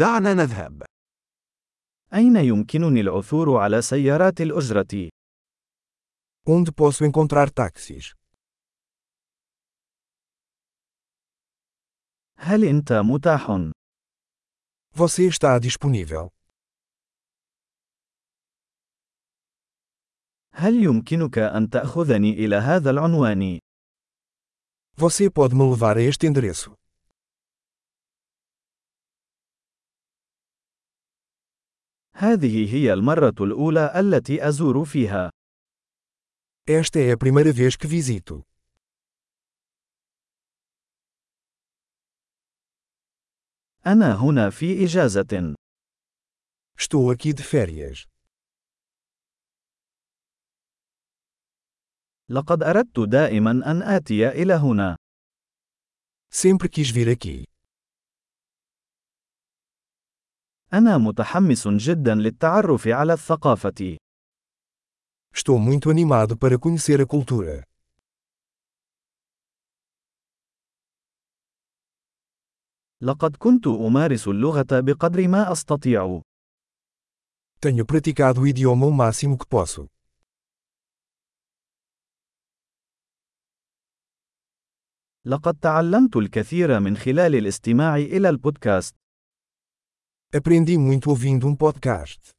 دعنا نذهب. أين يمكنني العثور على سيارات الأجرة؟ Onde posso encontrar táxis? هل أنت متاح؟ Você está disponível. هل يمكنك أن تأخذني إلى هذا العنوان؟ Você pode me levar a este endereço. هذه هي المرة الأولى التي أزور فيها. Esta é a primeira vez que visito. أنا هنا في إجازة. Estou aqui de férias. لقد أردت دائما أن آتي إلى هنا. Sempre quis vir aqui. أنا متحمس جدا للتعرف على الثقافة. Estou muito animado para conhecer a cultura. لقد كنت أمارس اللغة بقدر ما أستطيع. Tenho praticado o idioma o máximo que posso. لقد تعلمت الكثير من خلال الاستماع إلى البودكاست. Aprendi muito ouvindo um podcast.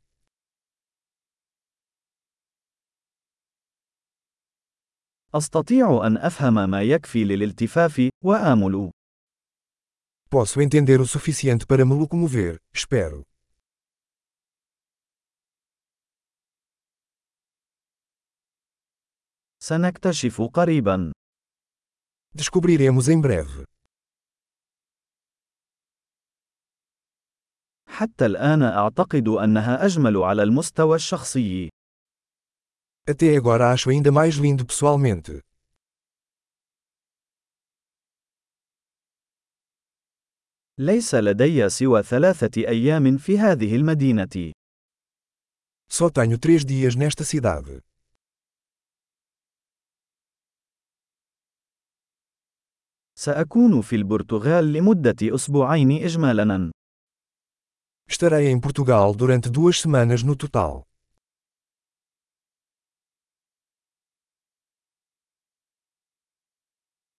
أستطيع أن أفهم ما يكفي للالتفاف، وآمل. Posso entender o suficiente para me locomover, espero. سنكتشف قريبا. Descobriremos em breve. حتى الآن أعتقد أنها أجمل على المستوى الشخصي. Até agora acho ainda mais lindo pessoalmente. ليس لدي سوى ثلاثة أيام في هذه المدينة. Só tenho três dias nesta cidade. سأكون في البرتغال لمدة أسبوعين إجمالاً. Estarei em Portugal durante duas semanas no total.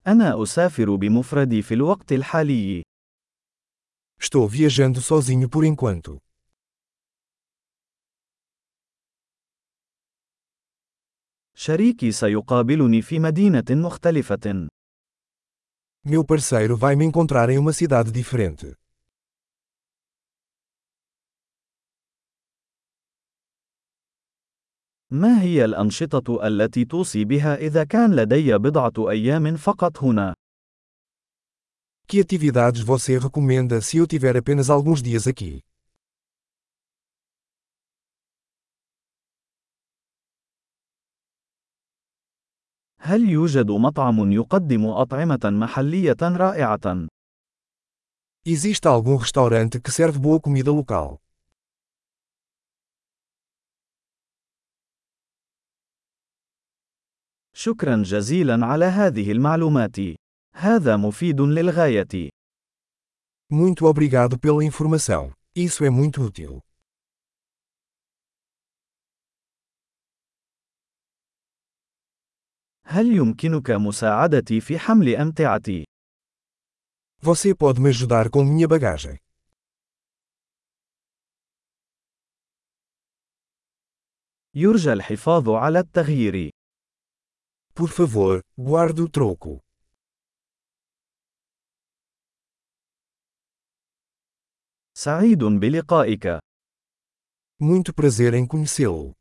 أنا أسافر بمفردي في الوقت الحالي. Estou viajando sozinho por enquanto. شريكي سيقابلني في مدينة مختلفة. Meu parceiro vai me encontrar em uma cidade diferente. ما هي الأنشطة التي توصي بها إذا كان لدي بضعة أيام فقط هنا؟ Que atividades você recomenda se eu tiver apenas alguns dias aqui? هل يوجد مطعم يقدم أطعمة محلية رائعة؟ Existe algum restaurante que serve boa comida local? شكرا جزيلا على هذه المعلومات. هذا مفيد للغاية. Muito obrigado pela informação. Isso é muito útil. هل يمكنك مساعدتي في حمل أمتعتي؟ Você pode me ajudar com minha bagagem. يرجى الحفاظ على التغيير. Por favor, guarde o troco. سعيد بلقائك. Muito prazer em conhecê-lo.